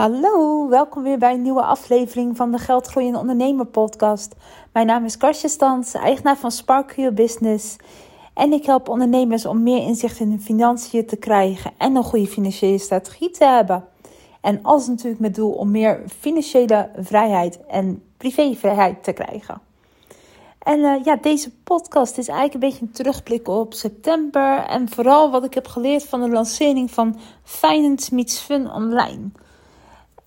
Hallo, welkom weer bij een nieuwe aflevering van de Geldgroeiende Ondernemer podcast. Mijn naam is Karsje Stans, eigenaar van Spark Your Business. En ik help ondernemers om meer inzicht in hun financiën te krijgen en een goede financiële strategie te hebben. En alles natuurlijk met doel om meer financiële vrijheid en privévrijheid te krijgen. En uh, ja, deze podcast is eigenlijk een beetje een terugblik op september. En vooral wat ik heb geleerd van de lancering van Finance Meets Fun Online.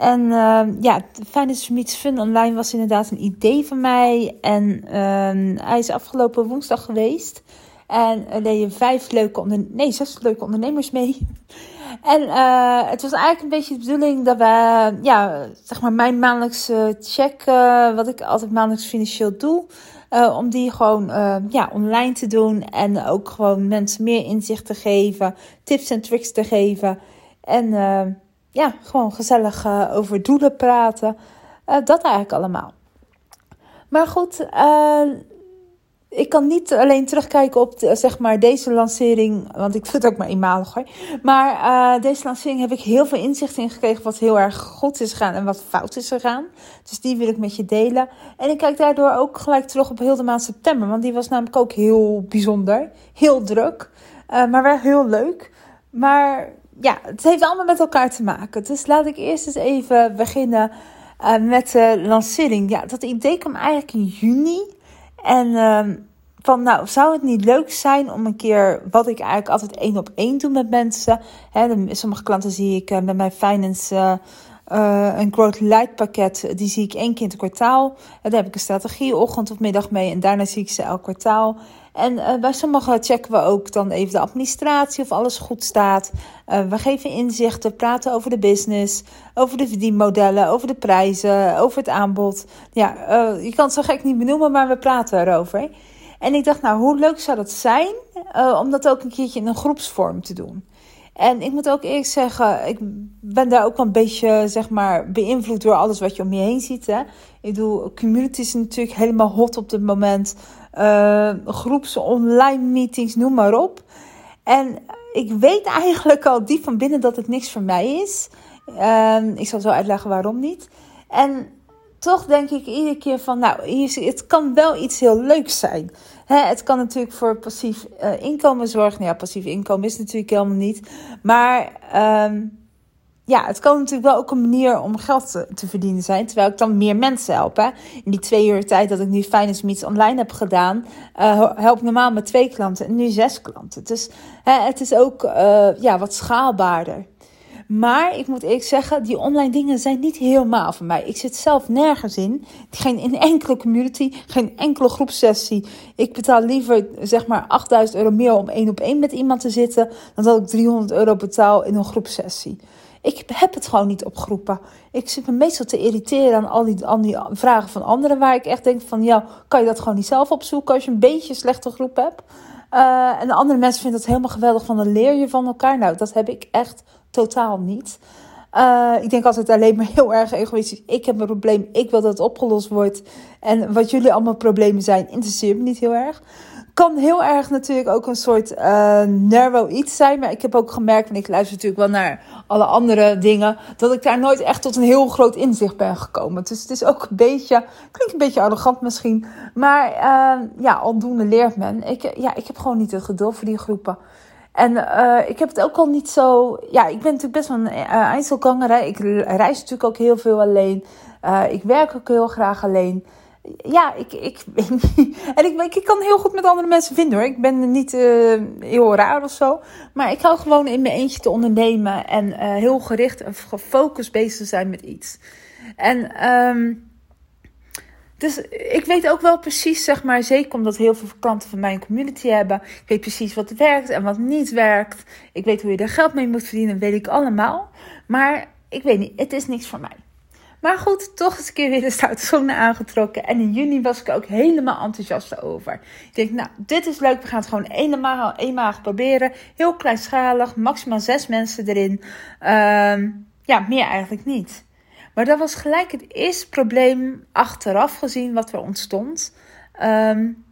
En uh, ja, Finance Meets Fun Online was inderdaad een idee van mij. En uh, hij is afgelopen woensdag geweest. En er deden vijf leuke, onder nee, zes leuke ondernemers mee. En uh, het was eigenlijk een beetje de bedoeling dat we, ja, zeg maar, mijn maandelijkse check, uh, wat ik altijd maandelijks financieel doe, uh, om die gewoon ja, online te doen. En ook gewoon mensen meer inzicht te geven, tips en tricks te geven. En ja, gewoon gezellig uh, over doelen praten. Uh, dat eigenlijk allemaal. Maar goed, uh, ik kan niet alleen terugkijken op zeg maar deze lancering, want ik vind het ook maar eenmalig hoor. Maar deze lancering heb ik heel veel inzicht in gekregen wat heel erg goed is gegaan en wat fout is gegaan. Dus die wil ik met je delen. En ik kijk daardoor ook gelijk terug op heel de maand september, want die was namelijk ook heel bijzonder, heel druk, maar wel heel leuk. Maar ja, het heeft allemaal met elkaar te maken. Dus laat ik eerst eens even beginnen uh, met de lancering. Ja, dat idee kwam eigenlijk in juni. En uh, van, nou, zou het niet leuk zijn om een keer, wat ik eigenlijk altijd één op één doe met mensen. Hè, sommige klanten zie ik uh, met mijn finance uh, een growth light pakket, die zie ik één keer in het kwartaal. En daar heb ik een strategie ochtend of middag mee en daarna zie ik ze elk kwartaal. En uh, bij sommigen checken we ook dan even de administratie of alles goed staat. Uh, we geven inzichten, praten over de business, over de verdienmodellen, over de prijzen, over het aanbod. Ja, uh, je kan het zo gek niet benoemen, maar we praten erover. En ik dacht, nou, hoe leuk zou dat zijn om dat ook een keertje in een groepsvorm te doen? En ik moet ook eerlijk zeggen, ik ben daar ook wel een beetje, zeg maar, beïnvloed door alles wat je om je heen ziet. Hè? Ik bedoel, community is natuurlijk helemaal hot op dit moment. Uh, groeps, online meetings, noem maar op. En ik weet eigenlijk al diep van binnen dat het niks voor mij is. Uh, ik zal zo uitleggen waarom niet. En toch denk ik iedere keer van, nou, het kan wel iets heel leuks zijn. het kan natuurlijk voor passief uh, inkomen zorgen. Nou ja, passief inkomen is natuurlijk helemaal niet. Maar um, ja, het kan natuurlijk wel ook een manier om geld te, verdienen zijn. Terwijl ik dan meer mensen help. Hè. In die twee uur tijd dat ik nu Finance Meets online heb gedaan, uh, help ik normaal met twee klanten en nu zes klanten. Dus het is ook uh, ja, wat schaalbaarder. Maar ik moet eerlijk zeggen, die online dingen zijn niet helemaal voor mij. Ik zit zelf nergens in. Geen enkele community, geen enkele groepsessie. Ik betaal liever zeg maar 8000 euro meer om één op één met iemand te zitten, dan dat ik 300 euro betaal in een groepsessie. Ik heb het gewoon niet op groepen. Ik zit me meestal te irriteren aan al die, al die vragen van anderen. Waar ik echt denk van, ja, kan je dat gewoon niet zelf opzoeken als je een beetje een slechte groep hebt? Uh, en de andere mensen vinden dat helemaal geweldig, van dan leer je van elkaar. Nou, dat heb ik echt totaal niet. Uh, ik denk altijd alleen maar heel erg egoïstisch. Ik heb een probleem, ik wil dat het opgelost wordt. En wat jullie allemaal problemen zijn, interesseert me niet heel erg. Kan heel erg natuurlijk ook een soort uh, narrow iets zijn. Maar ik heb ook gemerkt, en ik luister natuurlijk wel naar alle andere dingen, dat ik daar nooit echt tot een heel groot inzicht ben gekomen. Dus het is ook een beetje, klinkt een beetje arrogant misschien. Maar uh, ja, aldoende leert men. Ik, ja, ik heb gewoon niet het geduld voor die groepen. En uh, ik heb het ook al niet zo. Ja, ik ben natuurlijk best wel een uh. Ik reis natuurlijk ook heel veel alleen. Uh, ik werk ook heel graag alleen. Ja, ik, ik En ik, ik kan heel goed met andere mensen vinden hoor. Ik ben niet heel raar of zo. Maar ik hou gewoon in mijn eentje te ondernemen. En heel gericht en gefocust bezig zijn met iets. En. Um, dus ik weet ook wel precies, zeg maar, zeker omdat heel veel klanten van mijn community hebben. Ik weet precies wat werkt en wat niet werkt. Ik weet hoe je er geld mee moet verdienen, weet ik allemaal. Maar ik weet niet, het is niks voor mij. Maar goed, toch eens een keer weer de stoute aangetrokken. En in juni was ik ook helemaal enthousiast over. Ik denk, nou, dit is leuk. We gaan het gewoon eenmaal, eenmaal proberen. Heel kleinschalig, maximaal zes mensen erin. Um, ja, meer eigenlijk niet. Maar dat was gelijk het eerste probleem achteraf gezien wat er ontstond. Um,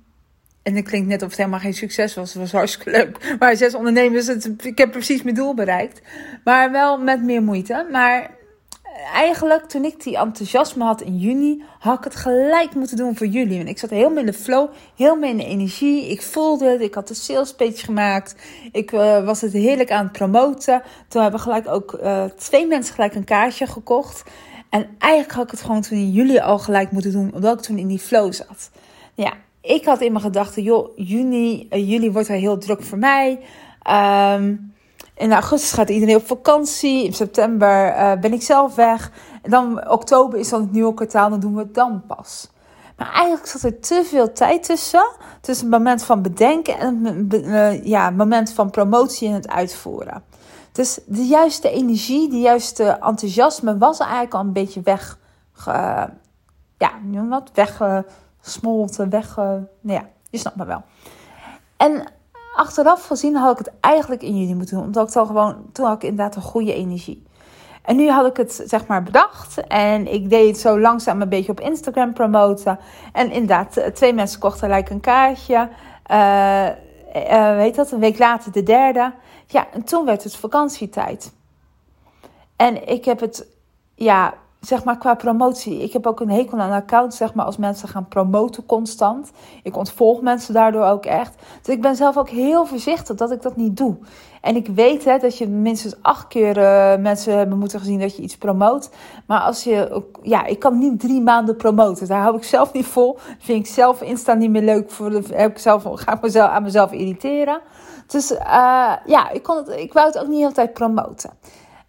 en het klinkt net of het helemaal geen succes was. Het was hartstikke leuk. Maar zes ondernemers, ik heb precies mijn doel bereikt. Maar wel met meer moeite. Maar eigenlijk, toen ik die enthousiasme had in juni, had ik het gelijk moeten doen voor jullie. Want ik zat helemaal in de flow, helemaal in de energie. Ik voelde het, ik had de sales page gemaakt. Ik uh, was het heerlijk aan het promoten. Toen hebben gelijk ook uh, twee mensen gelijk een kaartje gekocht. En eigenlijk had ik het gewoon toen in juli al gelijk moeten doen, omdat ik toen in die flow zat. Ja, ik had in mijn gedachten, joh, juni, uh, juli wordt er heel druk voor mij. Um, in augustus gaat iedereen op vakantie. In september uh, ben ik zelf weg. En dan oktober is dan het nieuwe kwartaal. Dan doen we het dan pas. Maar eigenlijk zat er te veel tijd tussen. Tussen het moment van bedenken en het ja, moment van promotie en het uitvoeren. Dus de juiste energie, de juiste enthousiasme was eigenlijk al een beetje weg. Uh, ja, wat? Weggesmolten, weg. nou ja, je snapt me wel. En achteraf gezien had ik het eigenlijk in juni moeten doen. Omdat ik dan gewoon, toen had ik inderdaad een goede energie. En nu had ik het zeg maar bedacht. En ik deed het zo langzaam een beetje op Instagram promoten. En inderdaad, eh, twee mensen kochten gelijk een kaartje. Uh, uh, weet dat, een week later de derde. Ja, en toen werd het vakantietijd. En ik heb het, ja, zeg maar qua promotie. Ik heb ook een hekel aan account, zeg maar, als mensen gaan promoten constant. Ik ontvolg mensen daardoor ook echt. Dus ik ben zelf ook heel voorzichtig dat ik dat niet doe. En ik weet hè, dat je minstens acht keer uh, mensen hebben moeten gezien dat je iets promoot. Maar als je, ja, ik kan niet drie maanden promoten. Daar hou ik zelf niet vol. Vind ik zelf Insta niet meer leuk. Voor heb ik zelf, ga ik mezelf, aan mezelf irriteren. Dus uh, ja, ik, kon het, ik wou het ook niet altijd promoten.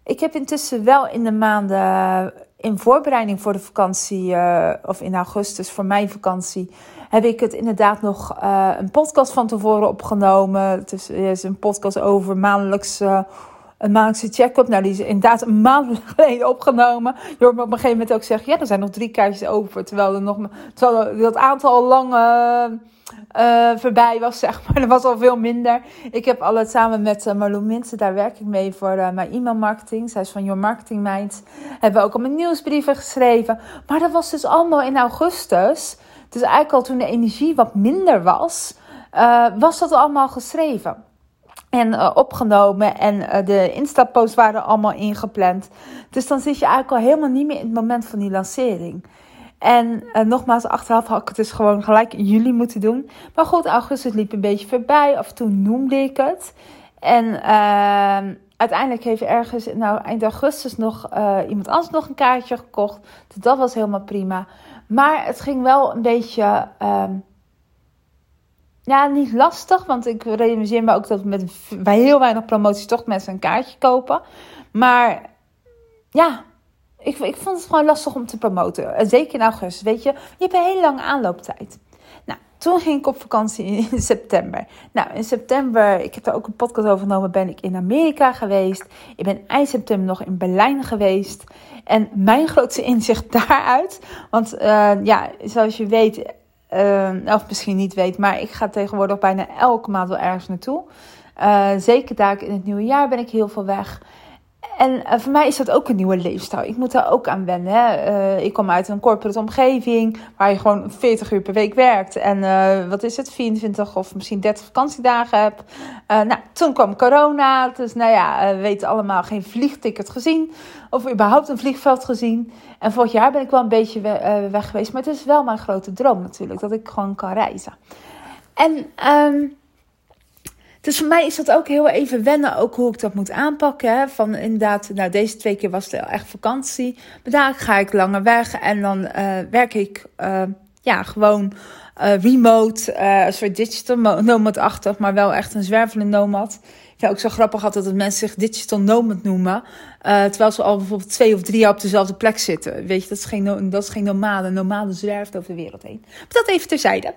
Ik heb intussen wel in de maanden in voorbereiding voor de vakantie, uh, of in augustus voor mijn vakantie, heb ik het inderdaad nog uh, een podcast van tevoren opgenomen. Het is een podcast over maandelijks. Een maandelijkse check-up. Nou, die is inderdaad een maand geleden opgenomen. Je hoort me op een gegeven moment ook zeggen: ja, er zijn nog drie kaartjes over. Terwijl er nog terwijl dat aantal al lang uh, voorbij was, zeg maar. Er was al veel minder. Ik heb al het samen met uh, Marloen Minten, daar werk ik mee voor mijn e-mailmarketing. Zij is van Your Marketing Mind. Hebben we ook al mijn nieuwsbrieven geschreven. Maar dat was dus allemaal in augustus. Dus eigenlijk al toen de energie wat minder was, was dat allemaal geschreven. En opgenomen en de Insta-posts waren allemaal ingepland. Dus dan zit je eigenlijk al helemaal niet meer in het moment van die lancering. En uh, nogmaals, achteraf had ik het dus gewoon gelijk in juli moeten doen. Maar goed, augustus liep een beetje voorbij. Af en toe noemde ik het. En uh, uiteindelijk heeft ergens, nou eind augustus nog iemand anders nog een kaartje gekocht. Dus dat was helemaal prima. Maar het ging wel een beetje, uh, ja, niet lastig. Want ik realiseer me ook dat met, bij heel weinig promoties toch mensen een kaartje kopen. Maar ja, ik, ik vond het gewoon lastig om te promoten. En zeker in augustus, weet je. Je hebt een hele lange aanlooptijd. Nou, toen ging ik op vakantie in september. Nou, in september, ik heb er ook een podcast over genomen, ben ik in Amerika geweest. Ik ben eind september nog in Berlijn geweest. En mijn grootste inzicht daaruit, want uh, ja, zoals je weet, uh, of misschien niet weet, maar ik ga tegenwoordig bijna elke maand wel ergens naartoe. Uh, zeker daar in het nieuwe jaar ben ik heel veel weg. En uh, voor mij is dat ook een nieuwe leefstijl. Ik moet daar ook aan wennen. Uh, ik kom uit een corporate omgeving waar je gewoon 40 uur per week werkt. En uh, wat is het, 24 of misschien 30 vakantiedagen hebt. nou, toen kwam corona. Dus nou ja, we weten allemaal geen vliegticket gezien. Of überhaupt een vliegveld gezien. En vorig jaar ben ik wel een beetje we weg geweest. Maar het is wel mijn grote droom natuurlijk. Dat ik gewoon kan reizen. En... Um, dus voor mij is dat ook heel even wennen, ook hoe ik dat moet aanpakken. Hè? Van inderdaad, nou deze twee keer was het echt vakantie. Maar daar ga ik langer weg en dan uh, werk ik uh, ja, gewoon uh, remote, een soort digital nomad-achtig, maar wel echt een zwervende nomad. Ja, ook zo grappig had dat mensen zich digital nomad noemen. Uh, terwijl ze al bijvoorbeeld twee of drie jaar op dezelfde plek zitten. Weet je, dat is geen, dat is geen nomade. Nomade zwerft over de wereld heen. Maar dat even terzijde.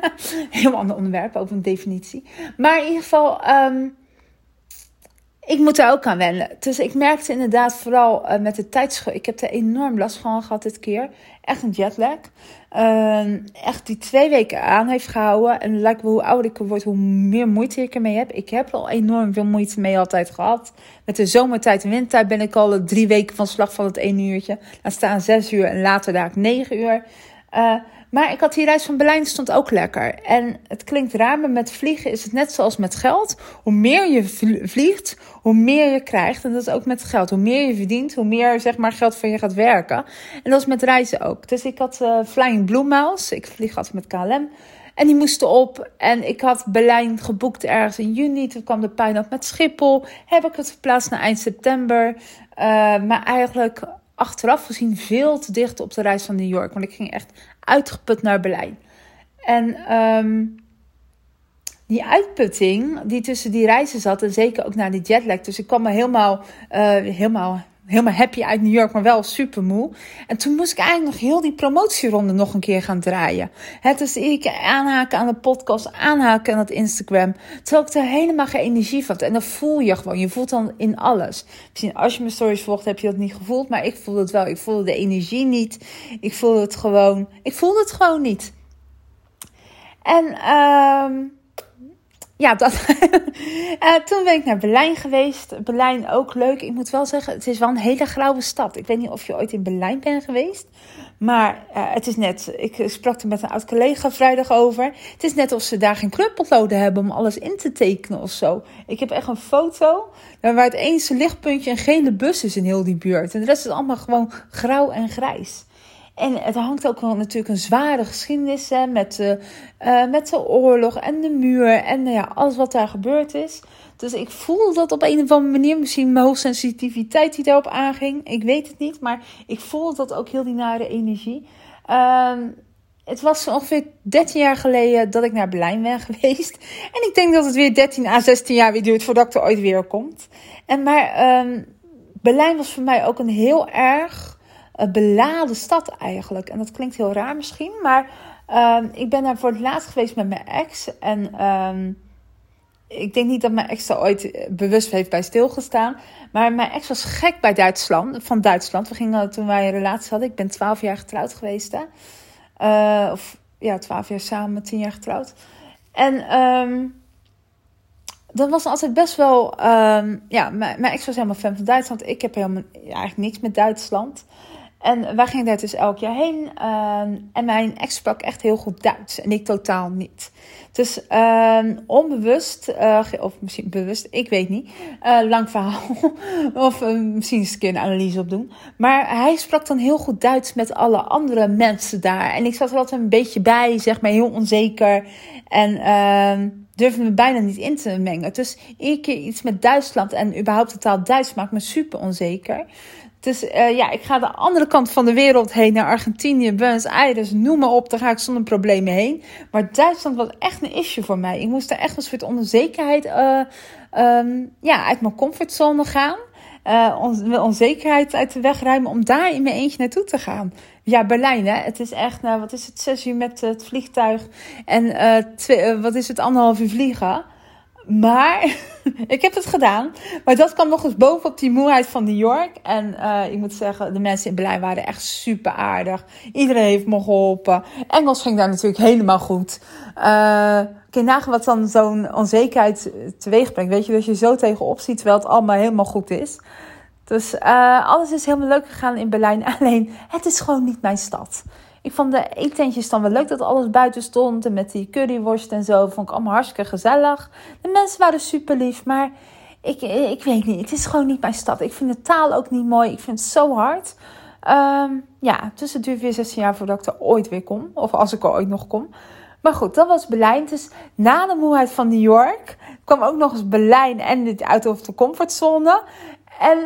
Heel ander onderwerp, over een definitie. Maar in ieder geval, um, ik moet daar ook aan wennen. Dus ik merkte inderdaad vooral uh, met de tijdscheur. Ik heb er enorm last van gehad dit keer. Echt een jetlag. Uh, echt die twee weken aan heeft gehouden. En lijkt me hoe ouder ik word, hoe meer moeite ik ermee heb. Ik heb al enorm veel moeite mee altijd gehad. Met de zomertijd en wintertijd ben ik al drie weken van slag van het één uurtje. Laat staan zes uur en later daar negen uur. Uh, Maar ik had die reis van Berlijn, stond ook lekker. En het klinkt raar, maar met vliegen is het net zoals met geld. Hoe meer je vliegt, hoe meer je krijgt. En dat is ook met geld. Hoe meer je verdient, hoe meer zeg maar, geld voor je gaat werken. En dat is met reizen ook. Dus ik had uh, Flying Blue Miles. Ik vlieg altijd met KLM. En die moesten op. En ik had Berlijn geboekt ergens in juni. Toen kwam de pijn op met Schiphol. Heb ik het verplaatst naar eind september. Uh, maar eigenlijk achteraf gezien veel te dicht op de reis van New York. Want ik ging echt uitgeput naar Berlijn. En um, die uitputting die tussen die reizen zat, en zeker ook naar die jetlag. Dus ik kwam me helemaal, uh, helemaal helemaal happy uit New York, maar wel super moe. En toen moest ik eigenlijk nog heel die promotieronde nog een keer gaan draaien. Het is ik aanhaken aan de podcast, aanhaken aan het Instagram. Terwijl ik er helemaal geen energie van had. En dat voel je gewoon. Je voelt dan in alles. Misschien als je mijn stories volgt, heb je dat niet gevoeld. Maar ik voelde het wel. Ik voelde de energie niet. Ik voelde het gewoon. Ik voelde het gewoon niet. En um, ja, dat. uh, toen ben ik naar Berlijn geweest. Berlijn ook leuk. Ik moet wel zeggen, het is wel een hele grauwe stad. Ik weet niet of je ooit in Berlijn bent geweest. Maar uh, het is net, ik sprak er met een oud collega vrijdag over. Het is net of ze daar geen kleurpotloden hebben om alles in te tekenen of zo. Ik heb echt een foto waar het eens lichtpuntje een gele bus is in heel die buurt. En de rest is allemaal gewoon grauw en grijs. En het hangt ook wel natuurlijk een zware geschiedenis hè, met, uh, met de oorlog en de muur en uh, ja, alles wat daar gebeurd is. Dus ik voel dat op een of andere manier, misschien mijn hoogsensitiviteit die daarop aanging. Ik weet het niet, maar ik voel dat ook heel die nare energie. Uh, het was ongeveer 13 jaar geleden dat ik naar Berlijn ben geweest. En ik denk dat het weer 13 à 16 jaar weer duurt voordat ik er ooit weer komt. En maar ehm, Berlijn was voor mij ook een heel erg beladen stad eigenlijk. En dat klinkt heel raar misschien, maar uh, ik ben daar voor het laatst geweest met mijn ex. En uh, ik denk niet dat mijn ex er ooit bewust heeft bij stilgestaan. Maar mijn ex was gek bij Duitsland, van Duitsland. We gingen toen wij een relatie hadden. Ik ben twaalf jaar getrouwd geweest. Hè? Uh, of ja, twaalf jaar samen, tien jaar getrouwd. En um, dat was altijd best wel. Ja, mijn, mijn, ex was helemaal fan van Duitsland. Ik heb helemaal eigenlijk niks met Duitsland. En wij gingen daar dus elk jaar heen. Ehm, en mijn ex sprak echt heel goed Duits. En ik totaal niet. Dus uh, onbewust, uh, of misschien bewust, ik weet niet. Uh, lang verhaal. of uh, misschien eens een keer een analyse op doen. Maar hij sprak dan heel goed Duits met alle andere mensen daar. En ik zat er altijd een beetje bij, zeg maar, heel onzeker. En ehm, durfde me bijna niet in te mengen. Dus één keer iets met Duitsland en überhaupt de taal Duits maakt me super onzeker. Dus uh, ja, ik ga de andere kant van de wereld heen naar Argentinië, Buenos Aires, noem maar op. Daar ga ik zonder problemen heen. Maar Duitsland was echt een issue voor mij. Ik moest er echt een soort onzekerheid uh, um, ja, uit mijn comfortzone gaan. On onzekerheid uit de weg ruimen om daar in mijn eentje naartoe te gaan. Ja, Berlijn, hè. Het is echt, nou, wat is het, zes uur met het vliegtuig. En wat is het, anderhalf uur vliegen. Maar ik heb het gedaan. Maar dat kwam nog eens bovenop die moeheid van New York. En uh, ik moet zeggen, de mensen in Berlijn waren echt super aardig. Iedereen heeft me geholpen. Engels ging daar natuurlijk helemaal goed. Uh, kun je wat dan zo'n onzekerheid teweeg brengt. Weet je, dat je zo tegenop ziet terwijl het allemaal helemaal goed is. Dus uh, alles is helemaal leuk gegaan in Berlijn. Alleen, het is gewoon niet mijn stad. Ik vond de eetentjes dan wel leuk dat alles buiten stond. En met die curryworst en zo. Vond ik allemaal hartstikke gezellig. De mensen waren super lief. Maar ik, ik weet niet. Het is gewoon niet mijn stad. Ik vind de taal ook niet mooi. Ik vind het zo hard. Um, ja, dus het weer 16 jaar voordat ik er ooit weer kom. Of als ik er ooit nog kom. Maar goed, dat was Berlijn. Dus na de moeheid van New York kwam ook nog eens Berlijn en dit out of de comfortzone. En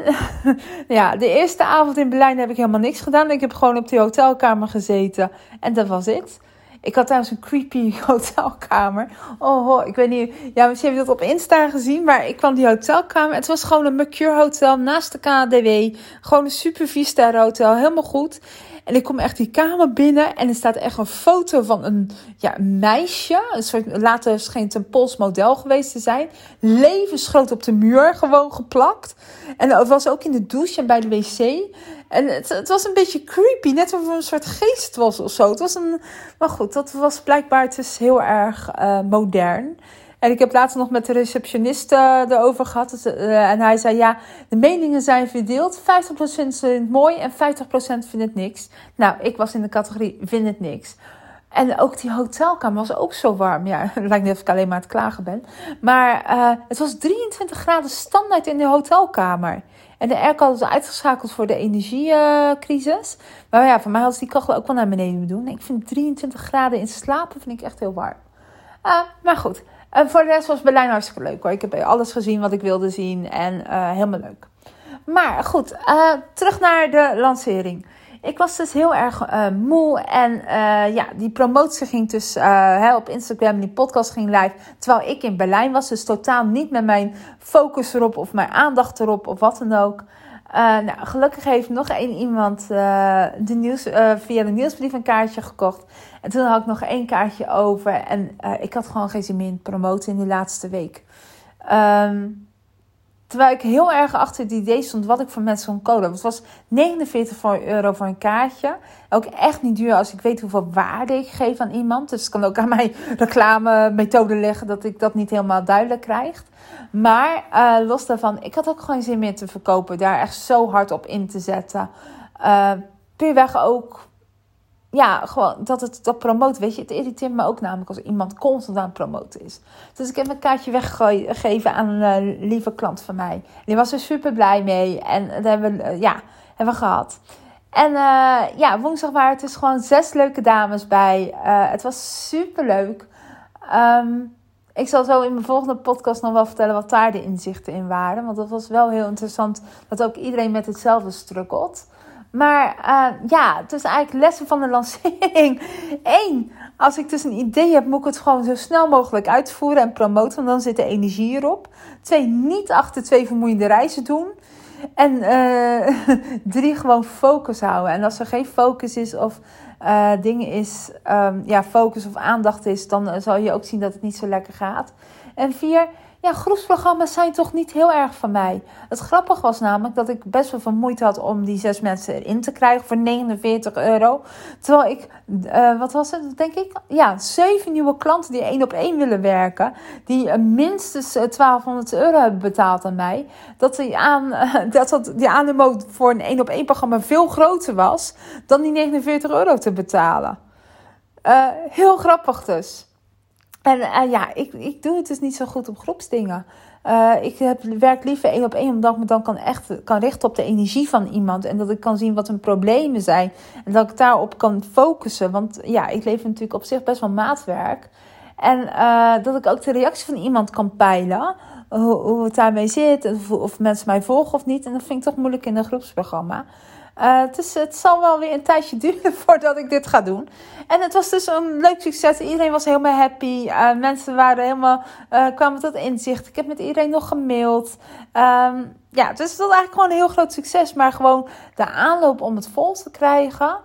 ja, de eerste avond in Berlijn heb ik helemaal niks gedaan. Ik heb gewoon op die hotelkamer gezeten. En dat was het. Ik had trouwens een creepy hotelkamer. Oh, ik weet niet. Ja, misschien heb je dat op Insta gezien. Maar ik kwam die hotelkamer. Het was gewoon een Mercure hotel naast de KDW. Gewoon een super vier hotel. Helemaal goed. En ik kom echt die kamer binnen en er staat echt een foto van een ja, meisje. Een soort, later scheen het een Pools model geweest te zijn. Levensgroot op de muur gewoon geplakt. En het was ook in de douche en bij de wc. En het, het was een beetje creepy, net alsof het een soort geest was of zo. Het was een, maar goed, dat was blijkbaar dus heel erg uh, modern. En ik heb later nog met de receptionist uh, erover gehad. Uh, en hij zei, ja, de meningen zijn verdeeld. 50% vindt het mooi en 50% vindt het niks. Nou, ik was in de categorie vind het niks. En ook die hotelkamer was ook zo warm. Ja, het lijkt net of ik alleen maar aan het klagen ben. Maar uh, het was 23 graden standaard in de hotelkamer. En de airco ze uitgeschakeld voor de energiecrisis. Maar ja, voor mij had ze die kachel ook wel naar beneden doen. Ik vind 23 graden in slapen vind ik echt heel warm. Uh, maar goed, uh, voor de rest was Berlijn hartstikke leuk hoor. Ik heb alles gezien wat ik wilde zien en uh, helemaal leuk. Maar goed, terug naar de lancering. Ik was dus heel erg uh, moe. En uh, ja, die promotie ging dus uh, op Instagram. Die podcast ging live. Terwijl ik in Berlijn was. Dus totaal niet met mijn focus erop. Of mijn aandacht erop. Of wat dan ook. nou, gelukkig heeft nog één iemand de nieuws, via de nieuwsbrief een kaartje gekocht. En toen had ik nog één kaartje over. En ik had gewoon geen zin meer in promoten in die laatste week. Um, Terwijl ik heel erg achter het idee stond wat ik voor mensen kon coden. Het was 49 euro voor een kaartje. Ook echt niet duur als ik weet hoeveel waarde ik geef aan iemand. Dus het kan ook aan mijn reclame methode liggen dat ik dat niet helemaal duidelijk krijg. Maar uh, los daarvan, ik had ook gewoon zin meer te verkopen. Daar echt zo hard op in te zetten. Uh, puurweg ook ja, gewoon dat het dat promoten. Weet je, het irriteert me ook namelijk als iemand constant aan het promoten is. Dus ik heb een kaartje weggegeven aan een uh, lieve klant van mij. Die was er super blij mee. En dat hebben we, uh, ja, hebben we gehad. En uh, ja, woensdag waren het dus gewoon zes leuke dames bij. het was super leuk. Um, ik zal zo in mijn volgende podcast nog wel vertellen wat daar de inzichten in waren. Want dat was wel heel interessant dat ook iedereen met hetzelfde strukkelt. Maar uh, ja, het is eigenlijk lessen van de lancering. Eén, als ik dus een idee heb, moet ik het gewoon zo snel mogelijk uitvoeren en promoten, want dan zit de energie erop. Twee, niet achter twee vermoeiende reizen doen. En uh, drie, gewoon focus houden. En als er geen focus is of uh, dingen is, um, ja, focus of aandacht is, dan zal je ook zien dat het niet zo lekker gaat. En vier, ja, groepsprogramma's zijn toch niet heel erg van mij. Het grappige was namelijk dat ik best wel veel moeite had om die zes mensen erin te krijgen voor 49 euro. Terwijl ik, uh, wat was het, denk ik? Ja, zeven nieuwe klanten die één op één willen werken. Die uh, minstens 1200 euro hebben betaald aan mij. Dat die, aan, dat, dat die voor een één op één programma veel groter was dan die 49 euro te betalen. heel grappig dus. En uh, ja, ik, ik doe het dus niet zo goed op groepsdingen. Uh, ik heb, werk liever één op één, omdat ik me dan kan, echt, kan richten op de energie van iemand. En dat ik kan zien wat hun problemen zijn. En dat ik daarop kan focussen. Want ja, ik leef natuurlijk op zich best wel maatwerk. En uh, dat ik ook de reactie van iemand kan peilen. Hoe, hoe het daarmee zit. Of, of mensen mij volgen of niet. En dat vind ik toch moeilijk in een groepsprogramma. Uh, dus het zal wel weer een tijdje duren voordat ik dit ga doen. En het was dus een leuk succes. Iedereen was helemaal happy. Uh, mensen waren helemaal, uh, kwamen tot inzicht. Ik heb met iedereen nog gemaild. Um, ja, dus het was eigenlijk gewoon een heel groot succes. Maar gewoon de aanloop om het vol te krijgen.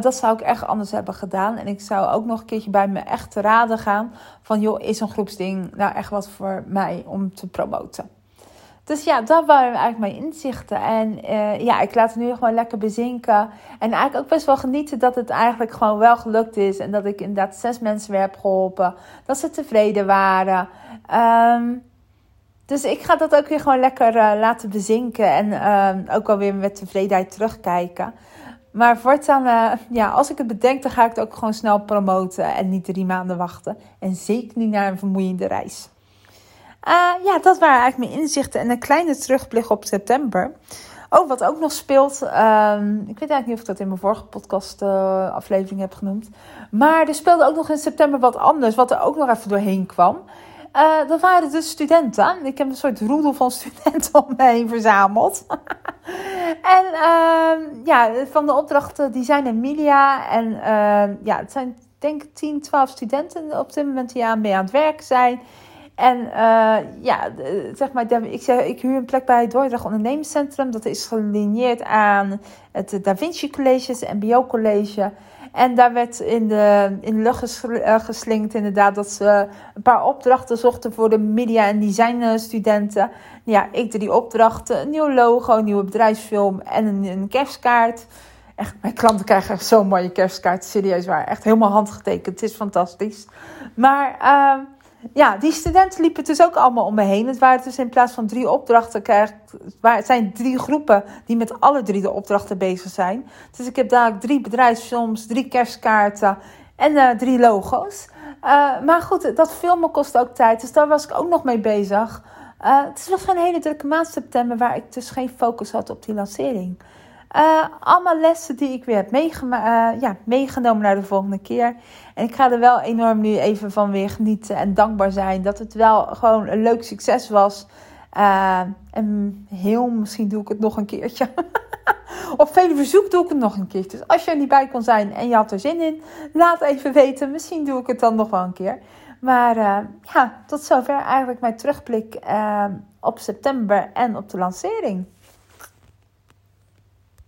Dat zou ik echt anders hebben gedaan. En ik zou ook nog een keertje bij me echt te raden gaan. Van joh, is een groepsding nou echt wat voor mij om te promoten? Dus ja, dat waren eigenlijk mijn inzichten. En uh, ja, ik laat het nu gewoon lekker bezinken. En eigenlijk ook best wel genieten dat het eigenlijk gewoon wel gelukt is. En dat ik inderdaad zes mensen weer heb geholpen. Dat ze tevreden waren. Um, dus ik ga dat ook weer gewoon lekker uh, laten bezinken. En uh, ook alweer met tevredenheid terugkijken. Maar voortaan, uh, ja, als ik het bedenk, dan ga ik het ook gewoon snel promoten. En niet drie maanden wachten. En zeker niet naar een vermoeiende reis. Uh, ja, dat waren eigenlijk mijn inzichten en een kleine terugblik op september. Oh, wat ook nog speelt. Um, ik weet eigenlijk niet of ik dat in mijn vorige podcast uh, aflevering heb genoemd. Maar er speelde ook nog in september wat anders, wat er ook nog even doorheen kwam. Uh, dat waren de studenten. Ik heb een soort roedel van studenten om me heen verzameld. en uh, ja, van de opdrachten die zijn Emilia. En uh, ja, het zijn denk ik 10, 12 studenten op dit moment die aan mee aan het werk zijn. En uh, ja, zeg maar, ik, zeg, ik huur een plek bij het Dordrecht Ondernemerscentrum. Dat is gelineerd aan het Da Vinci College, het MBO College. En daar werd in de, in de lucht eh, geslingerd inderdaad dat ze een paar opdrachten zochten voor de media- en designstudenten. Ja, ik drie opdrachten. Een nieuw logo, een nieuwe bedrijfsfilm en een, een kerstkaart. Echt, mijn klanten krijgen echt zo'n mooie kerstkaart. Serieus waar. Echt helemaal handgetekend. Het is fantastisch. Maar... Uh, ja, die studenten liepen dus ook allemaal om me heen. Het waren dus in plaats van drie opdrachten, het zijn drie groepen die met alle drie de opdrachten bezig zijn. Dus ik heb dadelijk drie bedrijfsfilms, drie kerstkaarten En drie logo's. maar goed, dat filmen kost ook tijd. Dus daar was ik ook nog mee bezig. het was een hele drukke maand september waar ik dus geen focus had op die lancering. Uh, allemaal lessen die ik weer heb uh, ja, meegenomen naar de volgende keer. En ik ga er wel enorm nu even van weer genieten en dankbaar zijn dat het wel gewoon een leuk succes was. Uh, en heel misschien doe ik het nog een keertje. Op vele verzoek doe ik het nog een keertje. Dus als je er niet bij kon zijn en je had er zin in, laat even weten. Misschien doe ik het dan nog wel een keer. Maar ja, tot zover eigenlijk mijn terugblik op september en op de lancering.